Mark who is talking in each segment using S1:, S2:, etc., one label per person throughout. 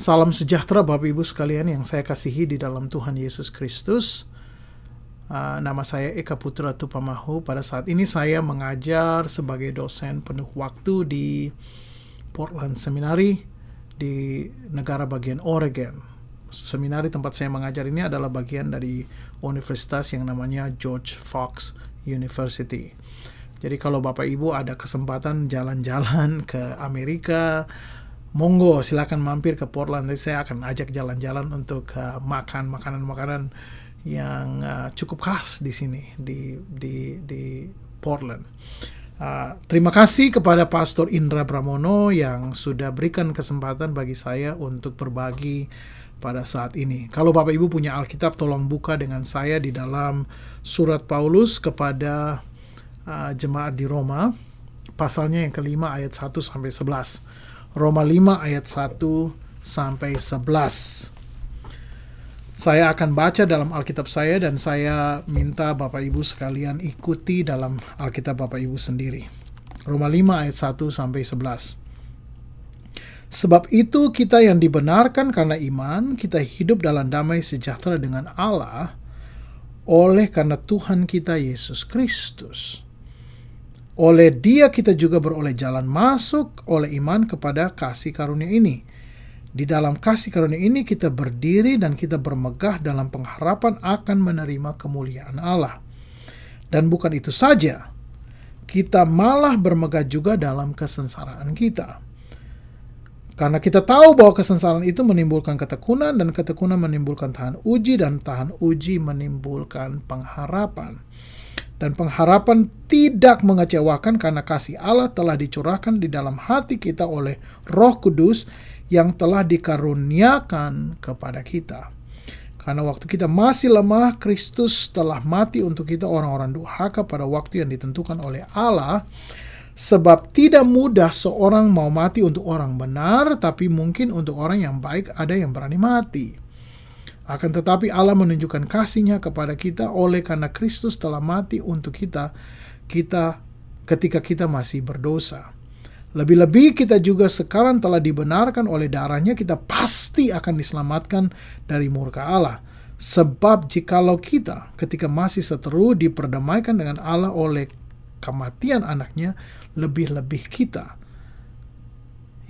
S1: Salam sejahtera Bapak Ibu sekalian yang saya kasihi di dalam Tuhan Yesus Kristus. Uh, nama saya Eka Putra Tupamahu. Pada saat ini saya mengajar sebagai dosen penuh waktu di Portland Seminary di negara bagian Oregon. Seminari tempat saya mengajar ini adalah bagian dari universitas yang namanya George Fox University. Jadi kalau Bapak Ibu ada kesempatan jalan-jalan ke Amerika, monggo silakan mampir ke Portland. Saya akan ajak jalan-jalan untuk uh, makan makanan-makanan yang uh, cukup khas di sini di di di Portland. Uh, terima kasih kepada Pastor Indra Pramono yang sudah berikan kesempatan bagi saya untuk berbagi pada saat ini. Kalau Bapak Ibu punya Alkitab, tolong buka dengan saya di dalam surat Paulus kepada uh, jemaat di Roma, pasalnya yang kelima ayat 1 sampai 11. Roma 5 ayat 1 sampai 11. Saya akan baca dalam Alkitab saya dan saya minta Bapak Ibu sekalian ikuti dalam Alkitab Bapak Ibu sendiri. Roma 5 ayat 1 sampai 11. Sebab itu kita yang dibenarkan karena iman, kita hidup dalam damai sejahtera dengan Allah oleh karena Tuhan kita Yesus Kristus oleh dia kita juga beroleh jalan masuk oleh iman kepada kasih karunia ini. Di dalam kasih karunia ini kita berdiri dan kita bermegah dalam pengharapan akan menerima kemuliaan Allah. Dan bukan itu saja, kita malah bermegah juga dalam kesengsaraan kita. Karena kita tahu bahwa kesengsaraan itu menimbulkan ketekunan dan ketekunan menimbulkan tahan uji dan tahan uji menimbulkan pengharapan dan pengharapan tidak mengecewakan karena kasih Allah telah dicurahkan di dalam hati kita oleh Roh Kudus yang telah dikaruniakan kepada kita. Karena waktu kita masih lemah, Kristus telah mati untuk kita orang-orang durhaka pada waktu yang ditentukan oleh Allah. Sebab tidak mudah seorang mau mati untuk orang benar, tapi mungkin untuk orang yang baik ada yang berani mati. Akan tetapi Allah menunjukkan kasihnya kepada kita oleh karena Kristus telah mati untuk kita, kita ketika kita masih berdosa. Lebih-lebih kita juga sekarang telah dibenarkan oleh darahnya, kita pasti akan diselamatkan dari murka Allah. Sebab jikalau kita ketika masih seteru diperdamaikan dengan Allah oleh kematian anaknya, lebih-lebih kita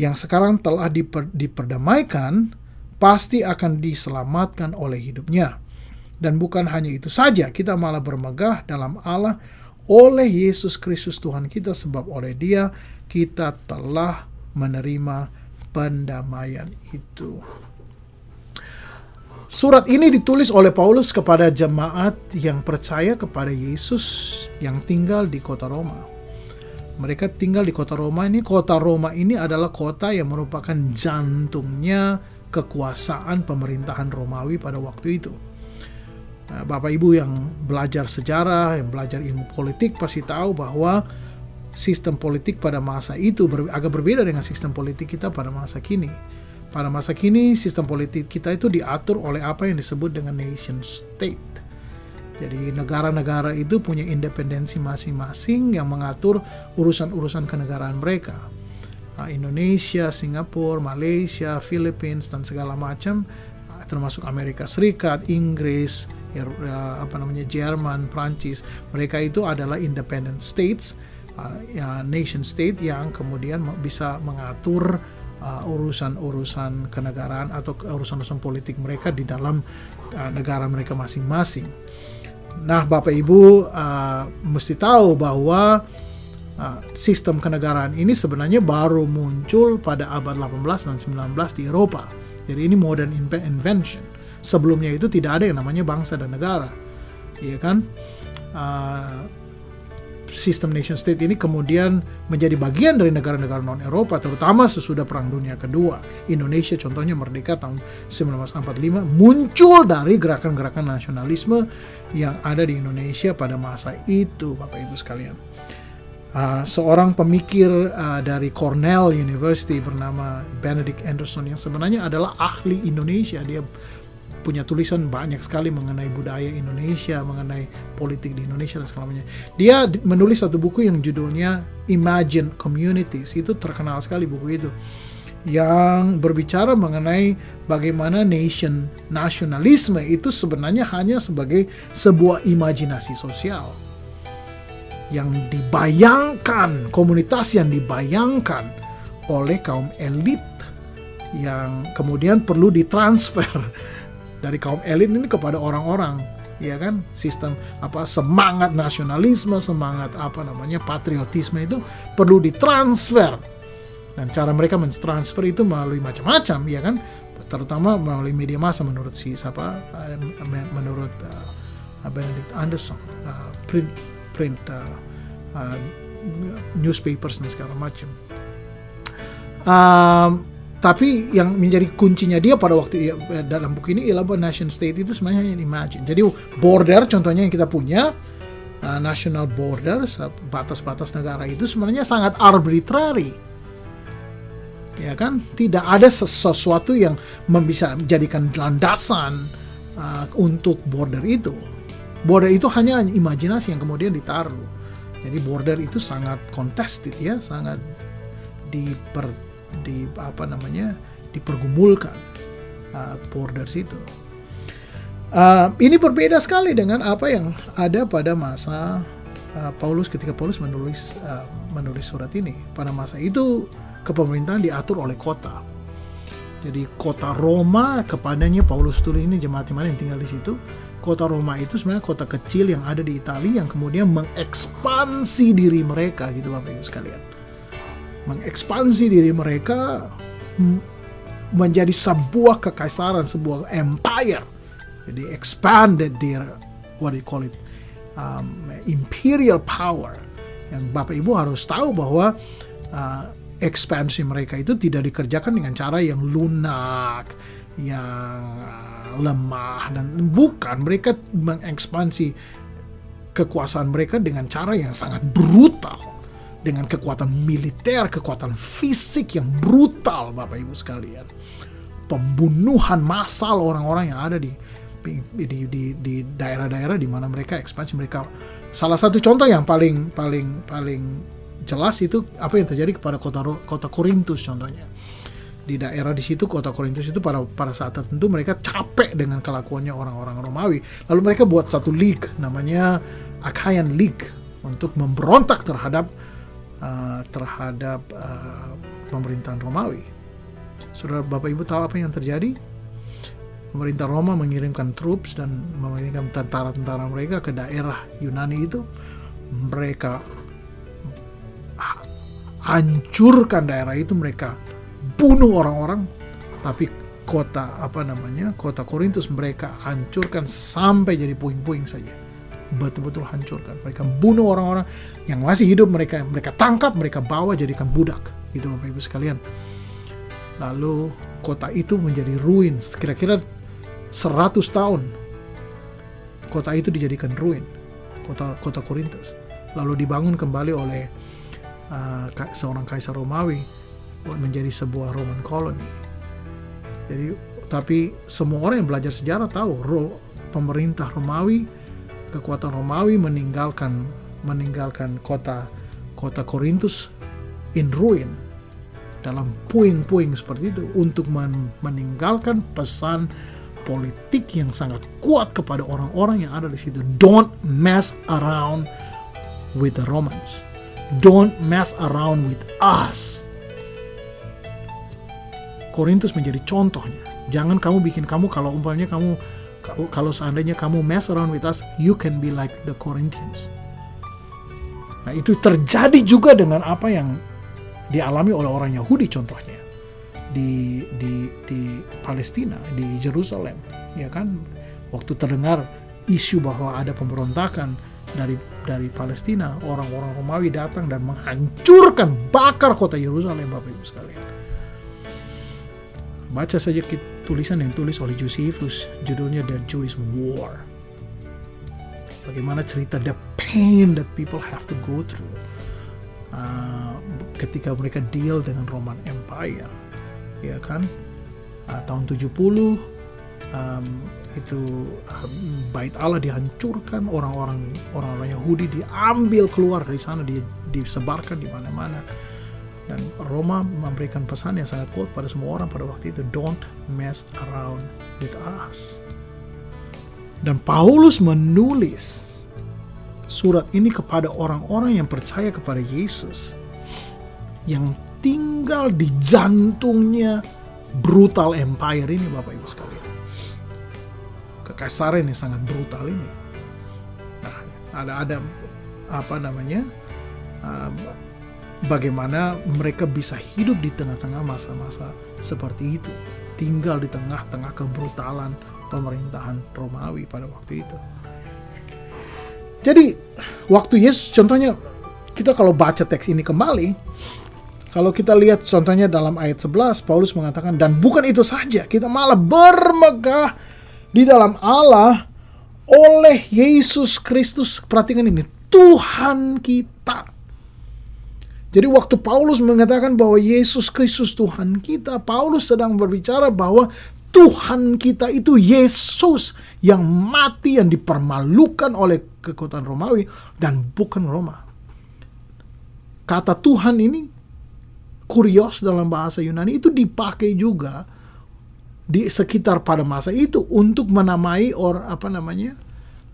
S1: yang sekarang telah diper, diperdamaikan pasti akan diselamatkan oleh hidupnya. Dan bukan hanya itu saja, kita malah bermegah dalam Allah oleh Yesus Kristus Tuhan kita sebab oleh Dia kita telah menerima pendamaian itu. Surat ini ditulis oleh Paulus kepada jemaat yang percaya kepada Yesus yang tinggal di kota Roma. Mereka tinggal di kota Roma ini. Kota Roma ini adalah kota yang merupakan jantungnya kekuasaan pemerintahan Romawi pada waktu itu. Nah, Bapak Ibu yang belajar sejarah, yang belajar ilmu politik pasti tahu bahwa sistem politik pada masa itu ber, agak berbeda dengan sistem politik kita pada masa kini. Pada masa kini, sistem politik kita itu diatur oleh apa yang disebut dengan nation state. Jadi negara-negara itu punya independensi masing-masing yang mengatur urusan-urusan kenegaraan mereka. Indonesia, Singapura, Malaysia, Philippines dan segala macam termasuk Amerika Serikat, Inggris, ya, apa namanya Jerman, Prancis, mereka itu adalah independent states, ya, nation state yang kemudian bisa mengatur urusan-urusan kenegaraan atau urusan-urusan politik mereka di dalam negara mereka masing-masing. Nah, Bapak Ibu mesti tahu bahwa Nah, sistem kenegaraan ini sebenarnya baru muncul pada abad 18 dan 19 di Eropa. Jadi ini modern invention. Sebelumnya itu tidak ada yang namanya bangsa dan negara. Iya kan? Uh, sistem nation state ini kemudian menjadi bagian dari negara-negara non Eropa terutama sesudah Perang Dunia Kedua. Indonesia contohnya merdeka tahun 1945 muncul dari gerakan-gerakan nasionalisme yang ada di Indonesia pada masa itu Bapak Ibu sekalian. Uh, seorang pemikir uh, dari Cornell University bernama Benedict Anderson yang sebenarnya adalah ahli Indonesia. Dia punya tulisan banyak sekali mengenai budaya Indonesia, mengenai politik di Indonesia dan segala. Dia menulis satu buku yang judulnya Imagine Communities. Itu terkenal sekali buku itu. yang berbicara mengenai bagaimana nation nasionalisme itu sebenarnya hanya sebagai sebuah imajinasi sosial yang dibayangkan, komunitas yang dibayangkan oleh kaum elit yang kemudian perlu ditransfer dari kaum elit ini kepada orang-orang ya kan? Sistem apa semangat nasionalisme semangat apa namanya patriotisme itu perlu ditransfer. Dan cara mereka mentransfer itu melalui macam-macam ya kan? Terutama melalui media massa menurut si siapa? Eh, menurut uh, Benedict Anderson uh, print print uh, uh, newspapers dan segala macam um, tapi yang menjadi kuncinya dia pada waktu eh, dalam buku ini ialah bahwa nation state itu sebenarnya hanya imagine. Jadi border contohnya yang kita punya uh, national borders batas-batas negara itu sebenarnya sangat arbitrary. Ya kan? Tidak ada sesuatu yang bisa menjadikan landasan uh, untuk border itu. Border itu hanya imajinasi yang kemudian ditaruh. Jadi border itu sangat contested ya, sangat diper di apa namanya dipergumulkan uh, borders itu. Uh, ini berbeda sekali dengan apa yang ada pada masa uh, Paulus ketika Paulus menulis uh, menulis surat ini. Pada masa itu kepemerintahan diatur oleh kota. Jadi kota Roma kepadanya Paulus tulis ini jemaat iman yang tinggal di situ. Kota Roma itu sebenarnya kota kecil yang ada di Italia yang kemudian mengekspansi diri mereka gitu Bapak Ibu sekalian mengekspansi diri mereka menjadi sebuah kekaisaran, sebuah empire. Jadi expanded their what do you call it um, imperial power. Yang Bapak Ibu harus tahu bahwa uh, ekspansi mereka itu tidak dikerjakan dengan cara yang lunak, yang lemah dan bukan mereka mengekspansi kekuasaan mereka dengan cara yang sangat brutal dengan kekuatan militer, kekuatan fisik yang brutal, Bapak Ibu sekalian. Pembunuhan massal orang-orang yang ada di di di di daerah-daerah di mana mereka ekspansi mereka. Salah satu contoh yang paling paling paling jelas itu apa yang terjadi kepada kota kota Korintus contohnya. Di daerah di situ kota Korintus itu pada pada saat tertentu mereka capek dengan kelakuannya orang-orang Romawi. Lalu mereka buat satu league namanya Achaean League untuk memberontak terhadap uh, terhadap uh, pemerintahan Romawi. Saudara Bapak Ibu tahu apa yang terjadi? Pemerintah Roma mengirimkan troops dan mengirimkan tentara-tentara mereka ke daerah Yunani itu. Mereka hancurkan daerah itu, mereka bunuh orang-orang, tapi kota apa namanya kota Korintus mereka hancurkan sampai jadi puing-puing saja betul-betul hancurkan. Mereka bunuh orang-orang yang masih hidup, mereka mereka tangkap, mereka bawa jadikan budak. Gitu Bapak Ibu sekalian. Lalu kota itu menjadi ruin kira-kira 100 tahun. Kota itu dijadikan ruin. Kota kota Korintus. Lalu dibangun kembali oleh uh, seorang kaisar Romawi menjadi sebuah Roman colony. Jadi tapi semua orang yang belajar sejarah tahu pemerintah Romawi kekuatan Romawi meninggalkan meninggalkan kota kota Korintus in ruin dalam puing-puing seperti itu untuk men meninggalkan pesan politik yang sangat kuat kepada orang-orang yang ada di situ. Don't mess around with the Romans. Don't mess around with us. Korintus menjadi contohnya. Jangan kamu bikin kamu kalau umpamanya kamu kalau seandainya kamu mess around with us, you can be like the Corinthians. Nah, itu terjadi juga dengan apa yang dialami oleh orang Yahudi contohnya di di di Palestina, di Jerusalem, ya kan? Waktu terdengar isu bahwa ada pemberontakan dari dari Palestina, orang-orang Romawi datang dan menghancurkan bakar kota Yerusalem, Bapak Ibu sekalian. Baca saja tulisan yang tulis oleh Josephus judulnya The Jewish War. Bagaimana cerita the pain that people have to go through uh, ketika mereka deal dengan Roman Empire ya kan? Uh, tahun 70 um, itu um, bait Allah dihancurkan orang-orang orang-orang Yahudi diambil keluar dari sana di, disebarkan di mana-mana Dan Roma memberikan pesan yang sangat kuat pada semua orang pada waktu itu, don't mess around with us. Dan Paulus menulis surat ini kepada orang-orang yang percaya kepada Yesus yang tinggal di jantungnya brutal empire ini Bapak Ibu sekalian. Kekaisaran yang sangat brutal ini. Nah, ada ada apa namanya? Uh, bagaimana mereka bisa hidup di tengah-tengah masa-masa seperti itu, tinggal di tengah-tengah kebrutalan pemerintahan Romawi pada waktu itu. Jadi waktu Yesus contohnya kita kalau baca teks ini kembali kalau kita lihat contohnya dalam ayat 11 Paulus mengatakan dan bukan itu saja kita malah bermegah di dalam Allah oleh Yesus Kristus. Perhatikan ini Tuhan kita jadi waktu Paulus mengatakan bahwa Yesus Kristus Tuhan kita, Paulus sedang berbicara bahwa Tuhan kita itu Yesus yang mati yang dipermalukan oleh kekuatan Romawi dan bukan Roma. Kata Tuhan ini kurios dalam bahasa Yunani itu dipakai juga di sekitar pada masa itu untuk menamai or apa namanya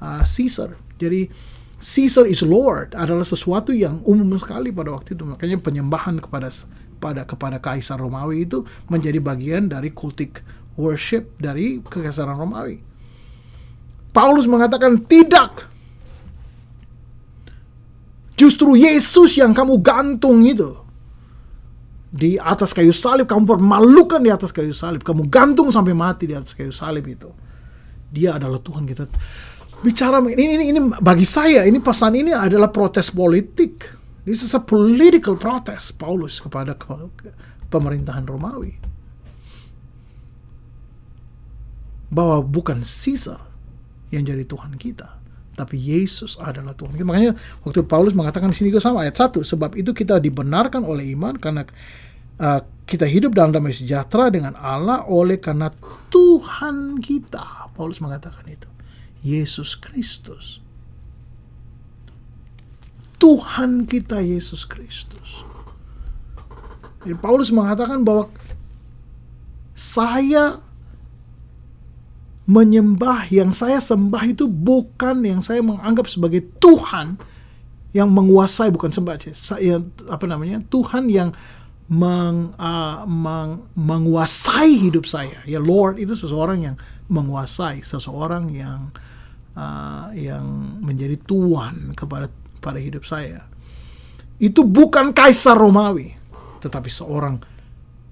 S1: uh, Caesar. Jadi Caesar is Lord adalah sesuatu yang umum sekali pada waktu itu. Makanya penyembahan kepada pada kepada kaisar Romawi itu menjadi bagian dari kultik worship dari kekaisaran Romawi. Paulus mengatakan tidak. Justru Yesus yang kamu gantung itu di atas kayu salib kamu permalukan di atas kayu salib kamu gantung sampai mati di atas kayu salib itu dia adalah Tuhan kita bicara ini ini ini bagi saya ini pesan ini adalah protes politik this is a political protest Paulus kepada pemerintahan Romawi bahwa bukan Caesar yang jadi Tuhan kita, tapi Yesus adalah Tuhan kita. Makanya waktu Paulus mengatakan di sini juga sama ayat 1, sebab itu kita dibenarkan oleh iman karena uh, kita hidup dalam damai sejahtera dengan Allah oleh karena Tuhan kita. Paulus mengatakan itu. Yesus Kristus. Tuhan kita Yesus Kristus. Jadi Paulus mengatakan bahwa saya menyembah yang saya sembah itu bukan yang saya menganggap sebagai Tuhan yang menguasai bukan sembah saya apa namanya Tuhan yang meng, uh, meng, menguasai hidup saya ya Lord itu seseorang yang menguasai seseorang yang uh, yang menjadi tuan kepada pada hidup saya. Itu bukan kaisar Romawi tetapi seorang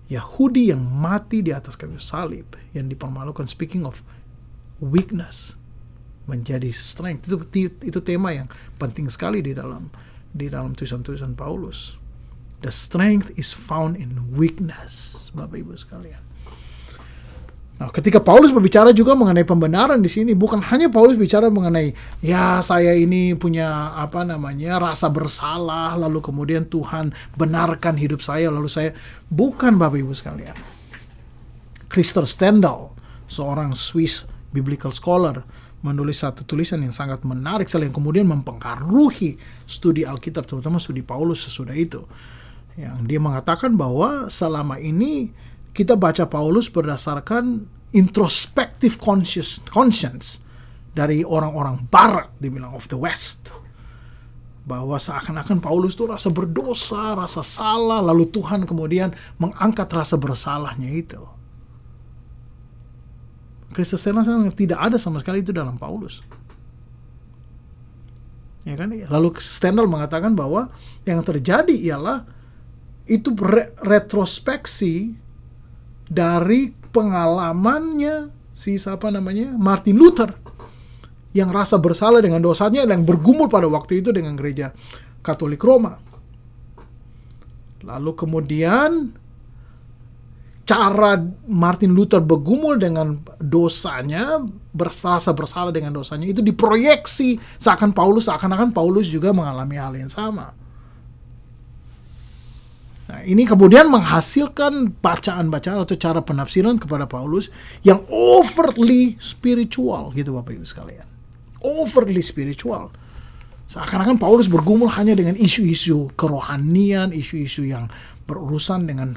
S1: Yahudi yang mati di atas kayu salib yang dipermalukan speaking of weakness menjadi strength. Itu itu tema yang penting sekali di dalam di dalam tulisan-tulisan Paulus. The strength is found in weakness Bapak Ibu sekalian Nah, ketika Paulus berbicara juga mengenai pembenaran di sini, bukan hanya Paulus bicara mengenai ya saya ini punya apa namanya rasa bersalah, lalu kemudian Tuhan benarkan hidup saya, lalu saya bukan Bapak Ibu sekalian. Christopher Stendhal, seorang Swiss biblical scholar menulis satu tulisan yang sangat menarik sekali yang kemudian mempengaruhi studi Alkitab terutama studi Paulus sesudah itu yang dia mengatakan bahwa selama ini kita baca Paulus berdasarkan introspective conscious conscience dari orang-orang barat dibilang of the west bahwa seakan-akan Paulus itu rasa berdosa, rasa salah, lalu Tuhan kemudian mengangkat rasa bersalahnya itu. Kristus yang tidak ada sama sekali itu dalam Paulus. Ya kan? Lalu Stendhal mengatakan bahwa yang terjadi ialah itu re retrospeksi dari pengalamannya si siapa namanya Martin Luther yang rasa bersalah dengan dosanya dan bergumul pada waktu itu dengan gereja Katolik Roma. Lalu kemudian cara Martin Luther bergumul dengan dosanya, berasa bersalah dengan dosanya itu diproyeksi seakan Paulus seakan-akan Paulus juga mengalami hal yang sama. Nah, ini kemudian menghasilkan bacaan-bacaan atau cara penafsiran kepada Paulus yang overly spiritual gitu Bapak Ibu sekalian. Overly spiritual. Seakan-akan Paulus bergumul hanya dengan isu-isu kerohanian, isu-isu yang berurusan dengan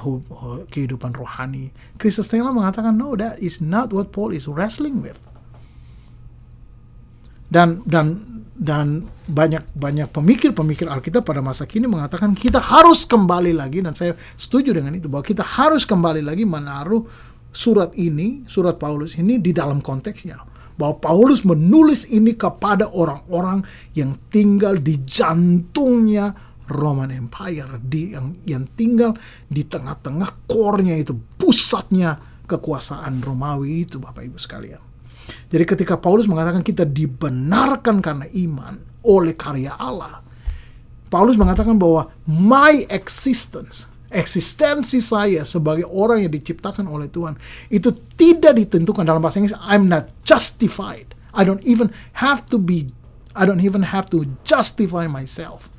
S1: kehidupan rohani. Kristus Stella mengatakan, no, that is not what Paul is wrestling with. Dan dan dan banyak banyak pemikir-pemikir Alkitab pada masa kini mengatakan kita harus kembali lagi dan saya setuju dengan itu bahwa kita harus kembali lagi menaruh surat ini, surat Paulus ini di dalam konteksnya bahwa Paulus menulis ini kepada orang-orang yang tinggal di jantungnya Roman Empire di yang yang tinggal di tengah-tengah core-nya itu pusatnya kekuasaan Romawi itu Bapak Ibu sekalian. Jadi ketika Paulus mengatakan kita dibenarkan karena iman oleh karya Allah, Paulus mengatakan bahwa my existence eksistensi saya sebagai orang yang diciptakan oleh Tuhan itu tidak ditentukan dalam bahasa Inggris I'm not justified. I don't even have to be I don't even have to justify myself.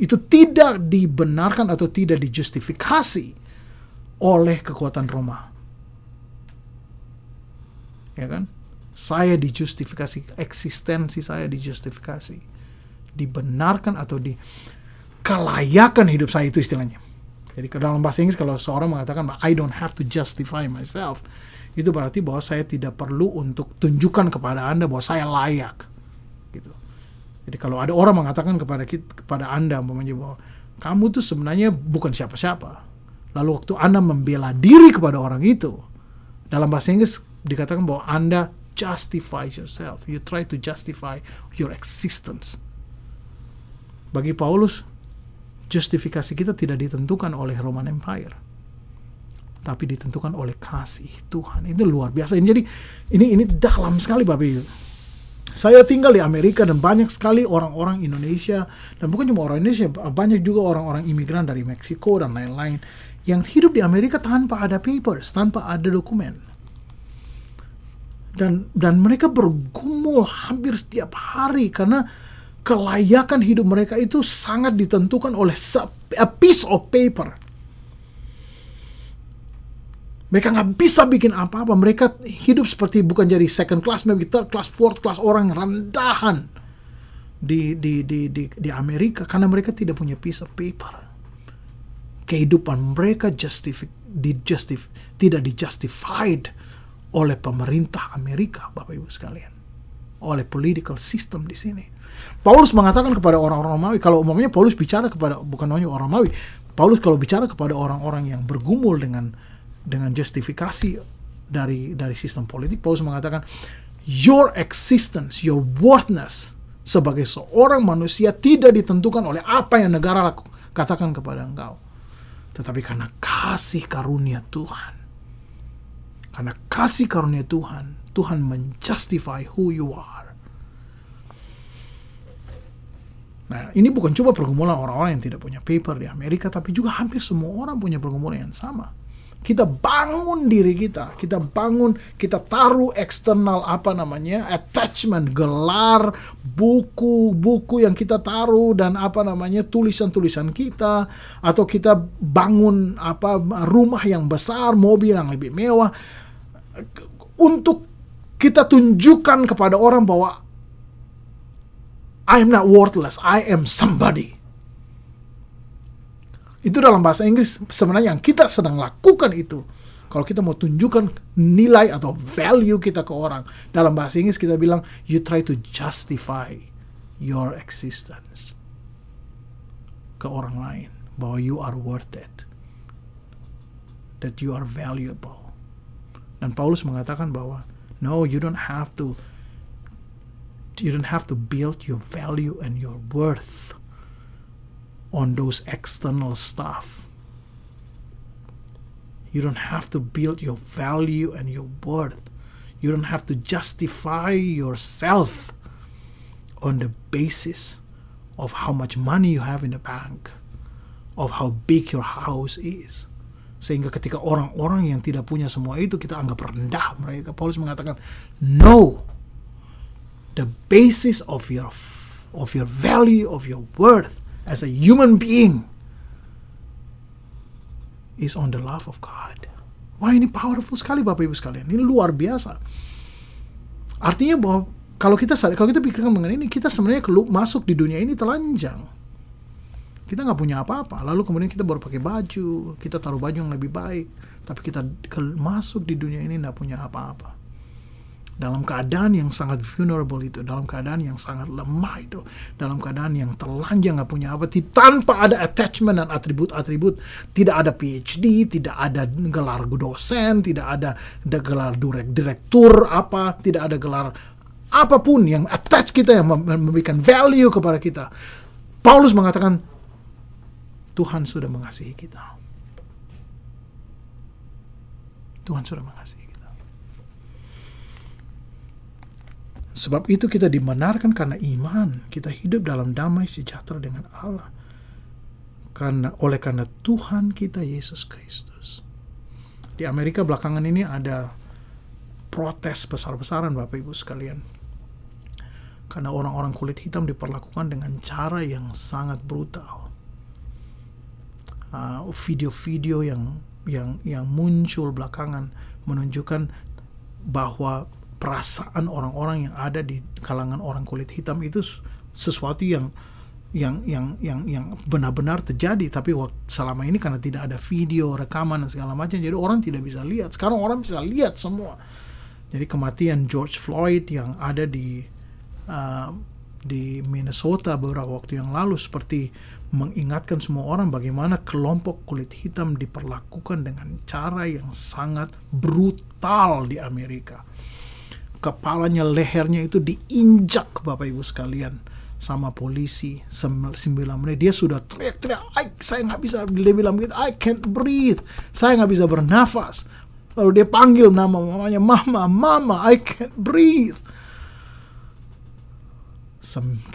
S1: Itu tidak dibenarkan atau tidak dijustifikasi oleh kekuatan Roma ya kan saya dijustifikasi eksistensi saya dijustifikasi dibenarkan atau di kelayakan hidup saya itu istilahnya. Jadi dalam bahasa Inggris kalau seorang mengatakan I don't have to justify myself, itu berarti bahwa saya tidak perlu untuk tunjukkan kepada Anda bahwa saya layak. Gitu. Jadi kalau ada orang mengatakan kepada kita, kepada Anda umpamanya bahwa kamu tuh sebenarnya bukan siapa-siapa. Lalu waktu Anda membela diri kepada orang itu, dalam bahasa Inggris dikatakan bahwa Anda justify yourself. You try to justify your existence. Bagi Paulus, justifikasi kita tidak ditentukan oleh Roman Empire tapi ditentukan oleh kasih Tuhan itu luar biasa jadi ini ini dalam sekali Bapak Ibu saya tinggal di Amerika dan banyak sekali orang-orang Indonesia dan bukan cuma orang Indonesia banyak juga orang-orang imigran dari Meksiko dan lain-lain yang hidup di Amerika tanpa ada papers tanpa ada dokumen dan dan mereka bergumul hampir setiap hari karena kelayakan hidup mereka itu sangat ditentukan oleh a piece of paper. Mereka nggak bisa bikin apa-apa. Mereka hidup seperti bukan jadi second class, maybe third class, fourth class orang rendahan di di di di, di Amerika karena mereka tidak punya piece of paper. Kehidupan mereka justif, di justif, tidak dijustified oleh pemerintah Amerika, Bapak Ibu sekalian, oleh political system di sini. Paulus mengatakan kepada orang-orang Romawi, kalau umumnya Paulus bicara kepada bukan hanya orang Romawi, Paulus kalau bicara kepada orang-orang yang bergumul dengan dengan justifikasi dari dari sistem politik, Paulus mengatakan your existence, your worthness sebagai seorang manusia tidak ditentukan oleh apa yang negara laku, katakan kepada engkau. Tetapi karena kasih karunia Tuhan. Karena kasih karunia Tuhan, Tuhan menjustify who you are. Nah, ini bukan cuma pergumulan orang-orang yang tidak punya paper di Amerika, tapi juga hampir semua orang punya pergumulan yang sama. Kita bangun diri kita, kita bangun, kita taruh eksternal apa namanya, attachment, gelar, buku-buku yang kita taruh dan apa namanya tulisan-tulisan kita, atau kita bangun apa rumah yang besar, mobil yang lebih mewah, untuk kita tunjukkan kepada orang bahwa I am not worthless, I am somebody. Itu dalam bahasa Inggris sebenarnya yang kita sedang lakukan itu. Kalau kita mau tunjukkan nilai atau value kita ke orang, dalam bahasa Inggris kita bilang you try to justify your existence ke orang lain bahwa you are worth it. That you are valuable. Dan Paulus mengatakan bahwa no, you don't have to you don't have to build your value and your worth on those external stuff. You don't have to build your value and your worth. You don't have to justify yourself on the basis of how much money you have in the bank, of how big your house is. Sehingga ketika orang-orang yang tidak punya semua itu kita anggap rendah mereka. Paulus mengatakan, no, the basis of your of your value of your worth as a human being is on the love of God. Wah ini powerful sekali Bapak Ibu sekalian. Ini luar biasa. Artinya bahwa kalau kita kalau kita pikirkan mengenai ini, kita sebenarnya masuk di dunia ini telanjang. Kita nggak punya apa-apa. Lalu kemudian kita baru pakai baju, kita taruh baju yang lebih baik. Tapi kita masuk di dunia ini nggak punya apa-apa. Dalam keadaan yang sangat vulnerable itu, dalam keadaan yang sangat lemah itu, dalam keadaan yang telanjang nggak punya apa, tanpa ada attachment dan atribut-atribut, tidak ada PhD, tidak ada gelar dosen, tidak ada, ada gelar direktur apa, tidak ada gelar apa pun yang attach kita yang memberikan value kepada kita. Paulus mengatakan Tuhan sudah mengasihi kita. Tuhan sudah mengasihi kita. Sebab itu kita dibenarkan karena iman. Kita hidup dalam damai sejahtera dengan Allah. Karena oleh karena Tuhan kita Yesus Kristus. Di Amerika belakangan ini ada protes besar-besaran Bapak Ibu sekalian. Karena orang-orang kulit hitam diperlakukan dengan cara yang sangat brutal. Uh, video-video uh, yang yang yang muncul belakangan menunjukkan bahwa perasaan orang-orang yang ada di kalangan orang kulit hitam itu sesuatu yang yang yang yang yang benar-benar terjadi. Tapi selama ini karena tidak ada video rekaman dan segala macam jadi orang tidak bisa lihat. Sekarang orang bisa lihat semua. Jadi kematian George Floyd yang ada di uh, di Minnesota beberapa waktu yang lalu seperti mengingatkan semua orang bagaimana kelompok kulit hitam diperlakukan dengan cara yang sangat brutal di Amerika. Kepalanya lehernya itu diinjak Bapak Ibu sekalian sama polisi sembilan menit. Dia sudah teriak-teriak saya nggak bisa dia bilang begitu I can't breathe saya nggak bisa bernafas. Lalu dia panggil nama mamanya mama mama I can't breathe.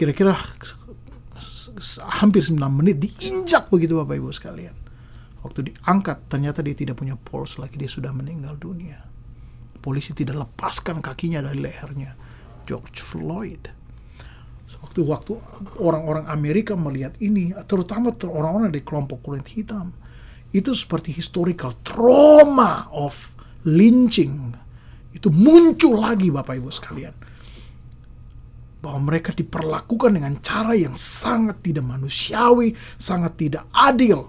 S1: Kira-kira hampir 9 menit diinjak begitu Bapak Ibu sekalian waktu diangkat ternyata dia tidak punya pulse lagi dia sudah meninggal dunia polisi tidak lepaskan kakinya dari lehernya George Floyd. Waktu waktu orang-orang Amerika melihat ini, terutama orang-orang dari kelompok kulit hitam, itu seperti historical trauma of lynching. Itu muncul lagi Bapak Ibu sekalian. Bahwa mereka diperlakukan dengan cara yang sangat tidak manusiawi, sangat tidak adil,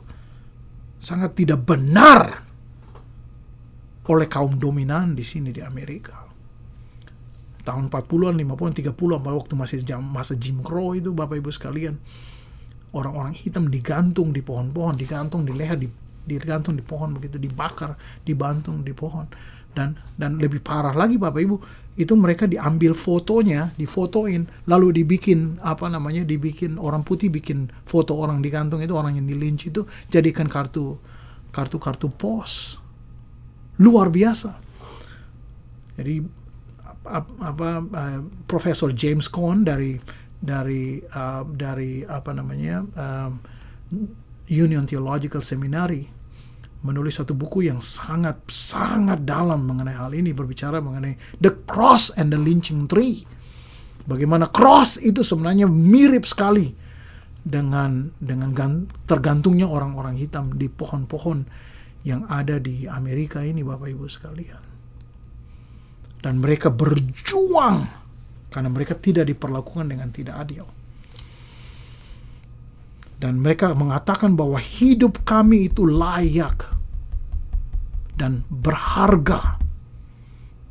S1: sangat tidak benar oleh kaum dominan di sini di Amerika. Tahun 40-an, 50-an, 30-an, waktu masih jam, masa Jim Crow itu Bapak Ibu sekalian, orang-orang hitam digantung di pohon-pohon, digantung di leher, di, digantung di pohon begitu, dibakar, dibantung di pohon. Dan dan lebih parah lagi Bapak Ibu, itu mereka diambil fotonya, difotoin, lalu dibikin apa namanya, dibikin orang putih bikin foto orang digantung itu orang yang dilinci itu jadikan kartu kartu kartu pos luar biasa. Jadi apa, apa uh, Profesor James Cohn dari dari uh, dari apa namanya uh, Union Theological Seminary menulis satu buku yang sangat sangat dalam mengenai hal ini berbicara mengenai the cross and the lynching tree. Bagaimana cross itu sebenarnya mirip sekali dengan dengan tergantungnya orang-orang hitam di pohon-pohon yang ada di Amerika ini Bapak Ibu sekalian. Dan mereka berjuang karena mereka tidak diperlakukan dengan tidak adil. Dan mereka mengatakan bahwa hidup kami itu layak dan berharga.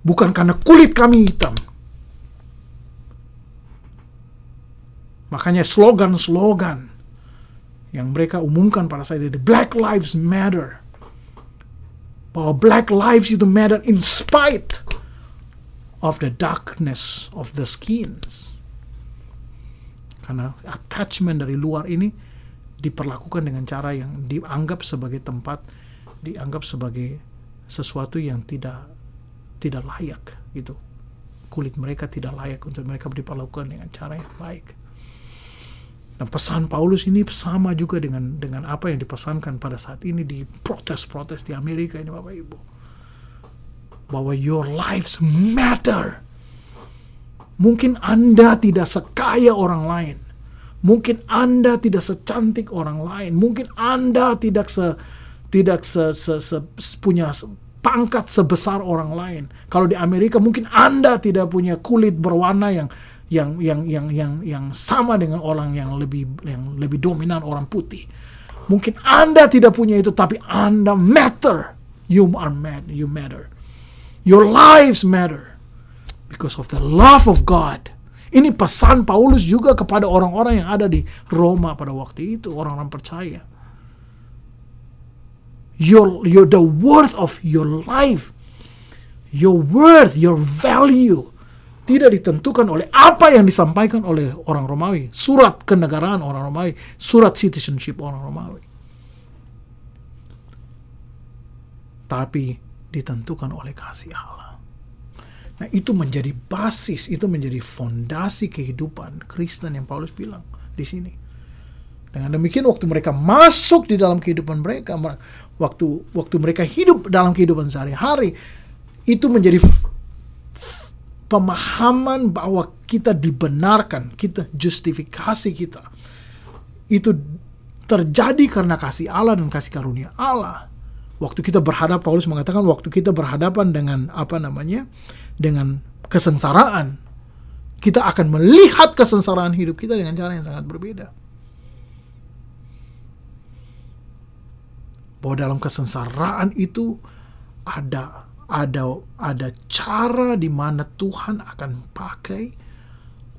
S1: Bukan karena kulit kami hitam. Makanya slogan-slogan yang mereka umumkan pada saat itu, Black Lives Matter bahwa black lives itu matter in spite of the darkness of the skins. Karena attachment dari luar ini diperlakukan dengan cara yang dianggap sebagai tempat, dianggap sebagai sesuatu yang tidak tidak layak gitu. Kulit mereka tidak layak untuk mereka diperlakukan dengan cara yang baik. Dan pesan Paulus ini sama juga dengan dengan apa yang dipesankan pada saat ini di protes-protes di Amerika ini Bapak Ibu. Bahwa your lives matter. Mungkin Anda tidak sekaya orang lain. Mungkin Anda tidak secantik orang lain. Mungkin Anda tidak se tidak se, se, se, punya pangkat sebesar orang lain. Kalau di Amerika mungkin Anda tidak punya kulit berwarna yang yang yang yang yang yang sama dengan orang yang lebih yang lebih dominan orang putih. Mungkin Anda tidak punya itu tapi Anda matter. You are mad, you matter. Your lives matter because of the love of God. Ini pesan Paulus juga kepada orang-orang yang ada di Roma pada waktu itu, orang-orang percaya. Your, your the worth of your life, your worth, your value tidak ditentukan oleh apa yang disampaikan oleh orang Romawi, surat kenegaraan orang Romawi, surat citizenship orang Romawi. Tapi ditentukan oleh kasih Allah. Nah, itu menjadi basis, itu menjadi fondasi kehidupan Kristen yang Paulus bilang di sini. Dengan demikian waktu mereka masuk di dalam kehidupan mereka, waktu waktu mereka hidup dalam kehidupan sehari-hari, itu menjadi pemahaman bahwa kita dibenarkan, kita justifikasi kita. Itu terjadi karena kasih Allah dan kasih karunia Allah waktu kita berhadap Paulus mengatakan waktu kita berhadapan dengan apa namanya dengan kesengsaraan kita akan melihat kesengsaraan hidup kita dengan cara yang sangat berbeda bahwa dalam kesengsaraan itu ada ada ada cara di mana Tuhan akan pakai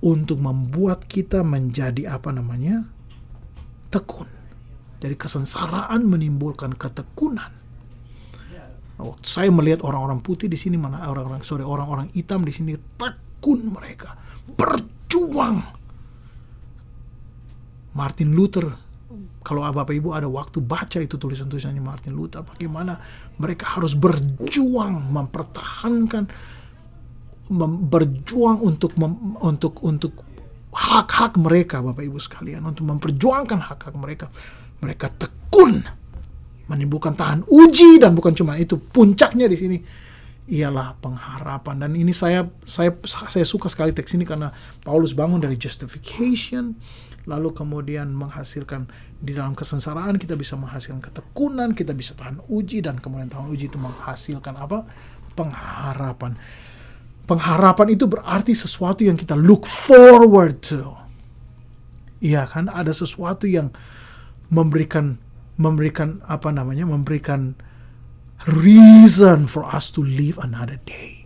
S1: untuk membuat kita menjadi apa namanya tekun. Jadi kesengsaraan menimbulkan ketekunan. Oh, saya melihat orang-orang putih di sini mana orang-orang sorry orang-orang hitam di sini tekun mereka berjuang. Martin Luther kalau Bapak Ibu ada waktu baca itu tulisan-tulisannya Martin Luther bagaimana mereka harus berjuang mempertahankan mem, berjuang untuk mem, untuk untuk hak-hak mereka Bapak Ibu sekalian. Untuk memperjuangkan hak-hak mereka. Mereka tekun menimbulkan tahan uji dan bukan cuma itu puncaknya di sini ialah pengharapan. Dan ini saya saya saya suka sekali teks ini karena Paulus bangun dari justification lalu kemudian menghasilkan di dalam kesengsaraan kita bisa menghasilkan ketekunan kita bisa tahan uji dan kemudian tahan uji itu menghasilkan apa? Pengharapan. Pengharapan itu berarti sesuatu yang kita look forward to. Iya kan? Ada sesuatu yang memberikan memberikan apa namanya? Memberikan reason for us to live another day.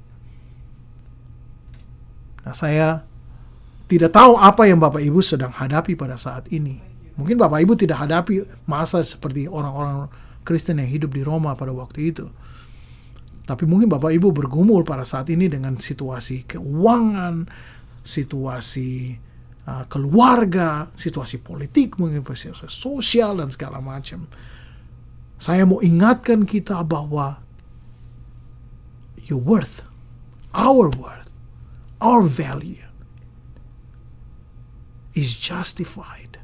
S1: Nah, saya tidak tahu apa yang Bapak Ibu sedang hadapi pada saat ini. Mungkin Bapak Ibu tidak hadapi masa seperti orang-orang Kristen yang hidup di Roma pada waktu itu. Tapi mungkin Bapak Ibu bergumul pada saat ini dengan situasi keuangan, situasi uh, keluarga, situasi politik, mungkin situasi sosial dan segala macam. Saya mau ingatkan kita bahwa your worth, our worth, our value is justified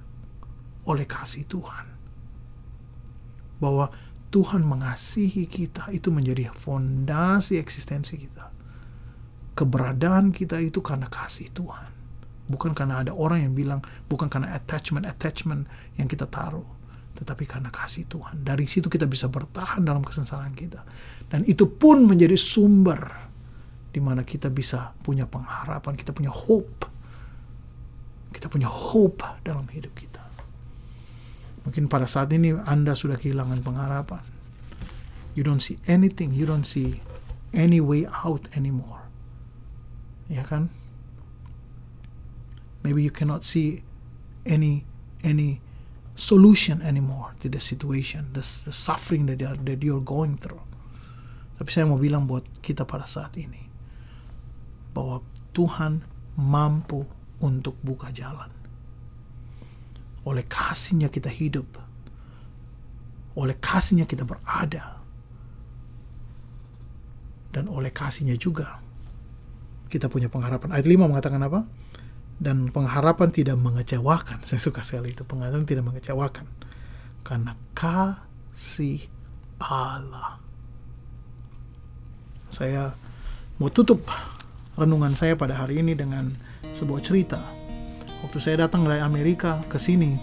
S1: oleh kasih Tuhan. Bahwa Tuhan mengasihi kita itu menjadi fondasi eksistensi kita. Keberadaan kita itu karena kasih Tuhan bukan karena ada orang yang bilang bukan karena attachment attachment yang kita taruh tetapi karena kasih Tuhan dari situ kita bisa bertahan dalam kesengsaraan kita dan itu pun menjadi sumber di mana kita bisa punya pengharapan kita punya hope kita punya hope dalam hidup kita. Mungkin pada saat ini anda sudah kehilangan pengharapan. You don't see anything you don't see any way out anymore. Ya kan? Maybe you cannot see any any solution anymore to the situation, the, the suffering that, are, that you're going through. Tapi saya mau bilang buat kita pada saat ini bahwa Tuhan mampu untuk buka jalan. Oleh kasihnya kita hidup. Oleh kasihnya kita berada. Dan oleh kasihnya juga kita punya pengharapan. Ayat 5 mengatakan apa? dan pengharapan tidak mengecewakan. Saya suka sekali itu pengharapan tidak mengecewakan karena kasih Allah. Saya mau tutup renungan saya pada hari ini dengan sebuah cerita. Waktu saya datang dari Amerika ke sini,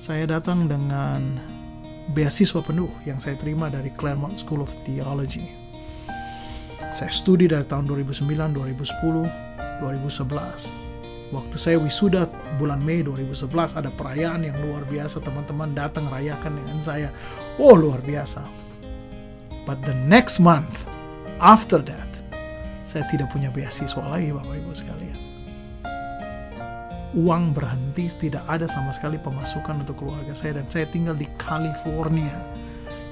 S1: saya datang dengan beasiswa penuh yang saya terima dari Claremont School of Theology. Saya studi dari tahun 2009, 2010, 2011 Waktu saya wisuda bulan Mei 2011 ada perayaan yang luar biasa teman-teman datang rayakan dengan saya. Oh luar biasa. But the next month after that saya tidak punya beasiswa lagi Bapak Ibu sekalian. Uang berhenti, tidak ada sama sekali pemasukan untuk keluarga saya dan saya tinggal di California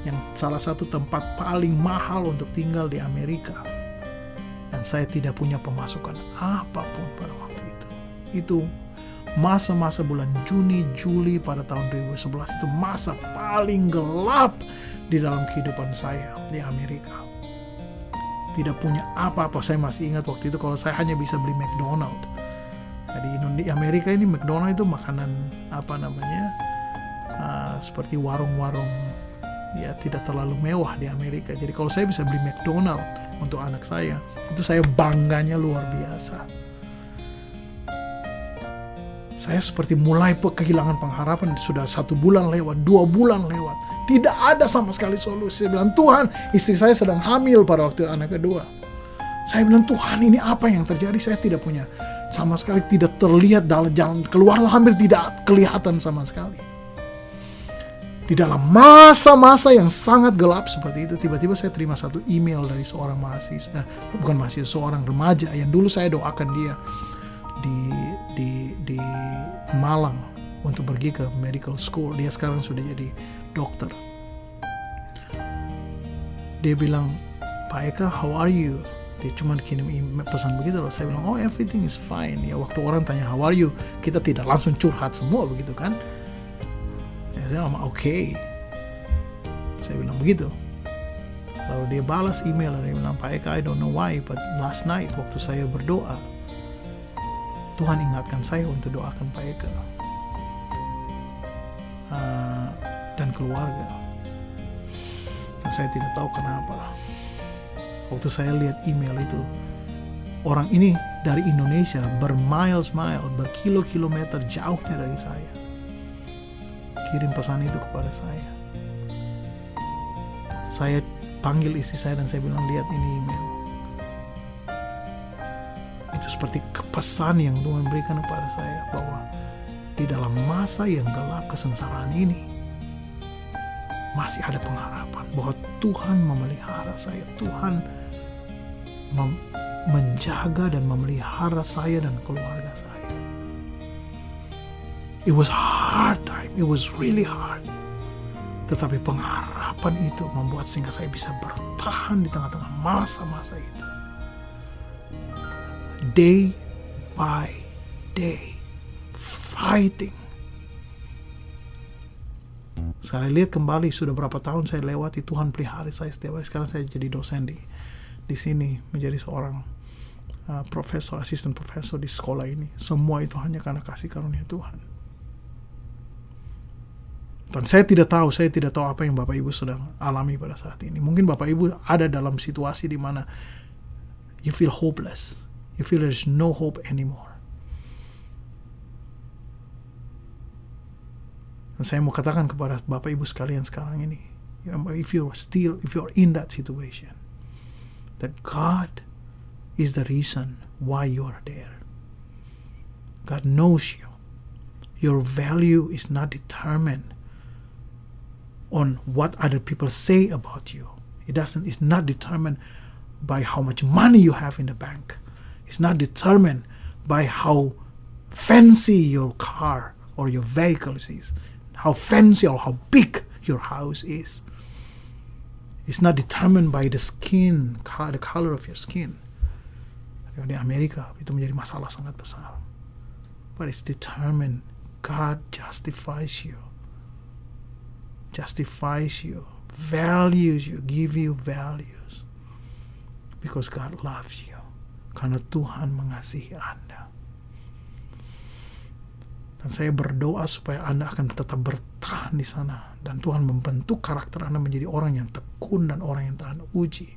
S1: yang salah satu tempat paling mahal untuk tinggal di Amerika. Dan saya tidak punya pemasukan apa pun pada waktu itu. Itu masa-masa bulan Juni, Juli pada tahun 2011 itu masa paling gelap di dalam kehidupan saya di Amerika tidak punya apa-apa. Saya masih ingat waktu itu kalau saya hanya bisa beli McDonald. Jadi di Amerika ini McDonald itu makanan apa namanya uh, seperti warung-warung ya tidak terlalu mewah di Amerika. Jadi kalau saya bisa beli McDonald untuk anak saya, itu saya bangganya luar biasa. Saya seperti mulai kehilangan pengharapan sudah satu bulan lewat, dua bulan lewat tidak ada sama sekali solusi. Saya bilang, Tuhan, istri saya sedang hamil pada waktu anak kedua. Saya bilang, Tuhan ini apa yang terjadi? Saya tidak punya sama sekali tidak terlihat dalam jalan keluar hampir tidak kelihatan sama sekali. Di dalam masa-masa yang sangat gelap seperti itu, tiba-tiba saya terima satu email dari seorang mahasiswa, eh, bukan mahasiswa, seorang remaja yang dulu saya doakan dia di di di Malang untuk pergi ke medical school. Dia sekarang sudah jadi dokter. Dia bilang, Pak Eka, how are you? Dia cuma kirim pesan begitu loh. Saya bilang, oh everything is fine. Ya waktu orang tanya how are you, kita tidak langsung curhat semua begitu kan. Ya, saya bilang, oke. Okay. Saya bilang begitu. Lalu dia balas email dan dia bilang, Pak Eka, I don't know why, but last night waktu saya berdoa, Tuhan ingatkan saya untuk doakan Pak Eka. Keluarga. Dan saya tidak tahu kenapa. Waktu saya lihat email itu, orang ini dari Indonesia bermiles-mile, berkilo-kilometer jauhnya dari saya. Kirim pesan itu kepada saya. Saya panggil istri saya dan saya bilang, lihat ini email. Itu seperti pesan yang Tuhan berikan kepada saya bahwa di dalam masa yang gelap kesengsaraan ini, masih ada pengharapan bahwa Tuhan memelihara saya. Tuhan mem menjaga dan memelihara saya dan keluarga saya. It was hard time. It was really hard. Tetapi pengharapan itu membuat sehingga saya bisa bertahan di tengah-tengah masa-masa itu. Day by day, fighting saya lihat kembali sudah berapa tahun saya lewati Tuhan pelihara saya setiap hari. Sekarang saya jadi dosen di di sini menjadi seorang uh, profesor, asisten profesor di sekolah ini. Semua itu hanya karena kasih karunia Tuhan. Dan saya tidak tahu, saya tidak tahu apa yang Bapak Ibu sedang alami pada saat ini. Mungkin Bapak Ibu ada dalam situasi di mana you feel hopeless. You feel there's no hope anymore. Dan saya mau katakan kepada Bapak Ibu sekalian sekarang ini, um, if you're still, if you're in that situation, that God is the reason why you are there. God knows you. Your value is not determined on what other people say about you. It doesn't. It's not determined by how much money you have in the bank. It's not determined by how fancy your car or your vehicle is how fancy or how big your house is. It's not determined by the skin, the color of your skin. Di Amerika itu menjadi masalah sangat besar. But it's determined God justifies you. Justifies you, values you, give you values. Because God loves you. Karena Tuhan mengasihi Anda. Dan saya berdoa supaya Anda akan tetap bertahan di sana. Dan Tuhan membentuk karakter Anda menjadi orang yang tekun dan orang yang tahan uji.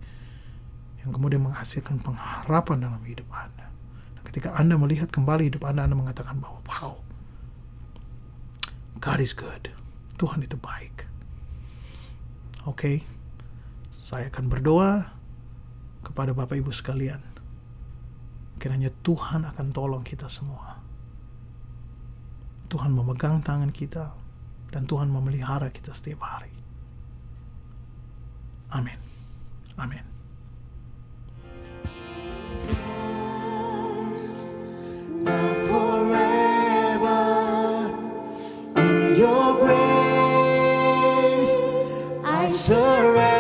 S1: Yang kemudian menghasilkan pengharapan dalam hidup Anda. Dan ketika Anda melihat kembali hidup Anda, Anda mengatakan bahwa, wow, God is good. Tuhan itu baik. Oke, okay. saya akan berdoa kepada Bapak Ibu sekalian. Kiranya Tuhan akan tolong kita semua Tuhan memegang tangan kita dan Tuhan memelihara kita setiap hari. Amin. Amin.
S2: Surrender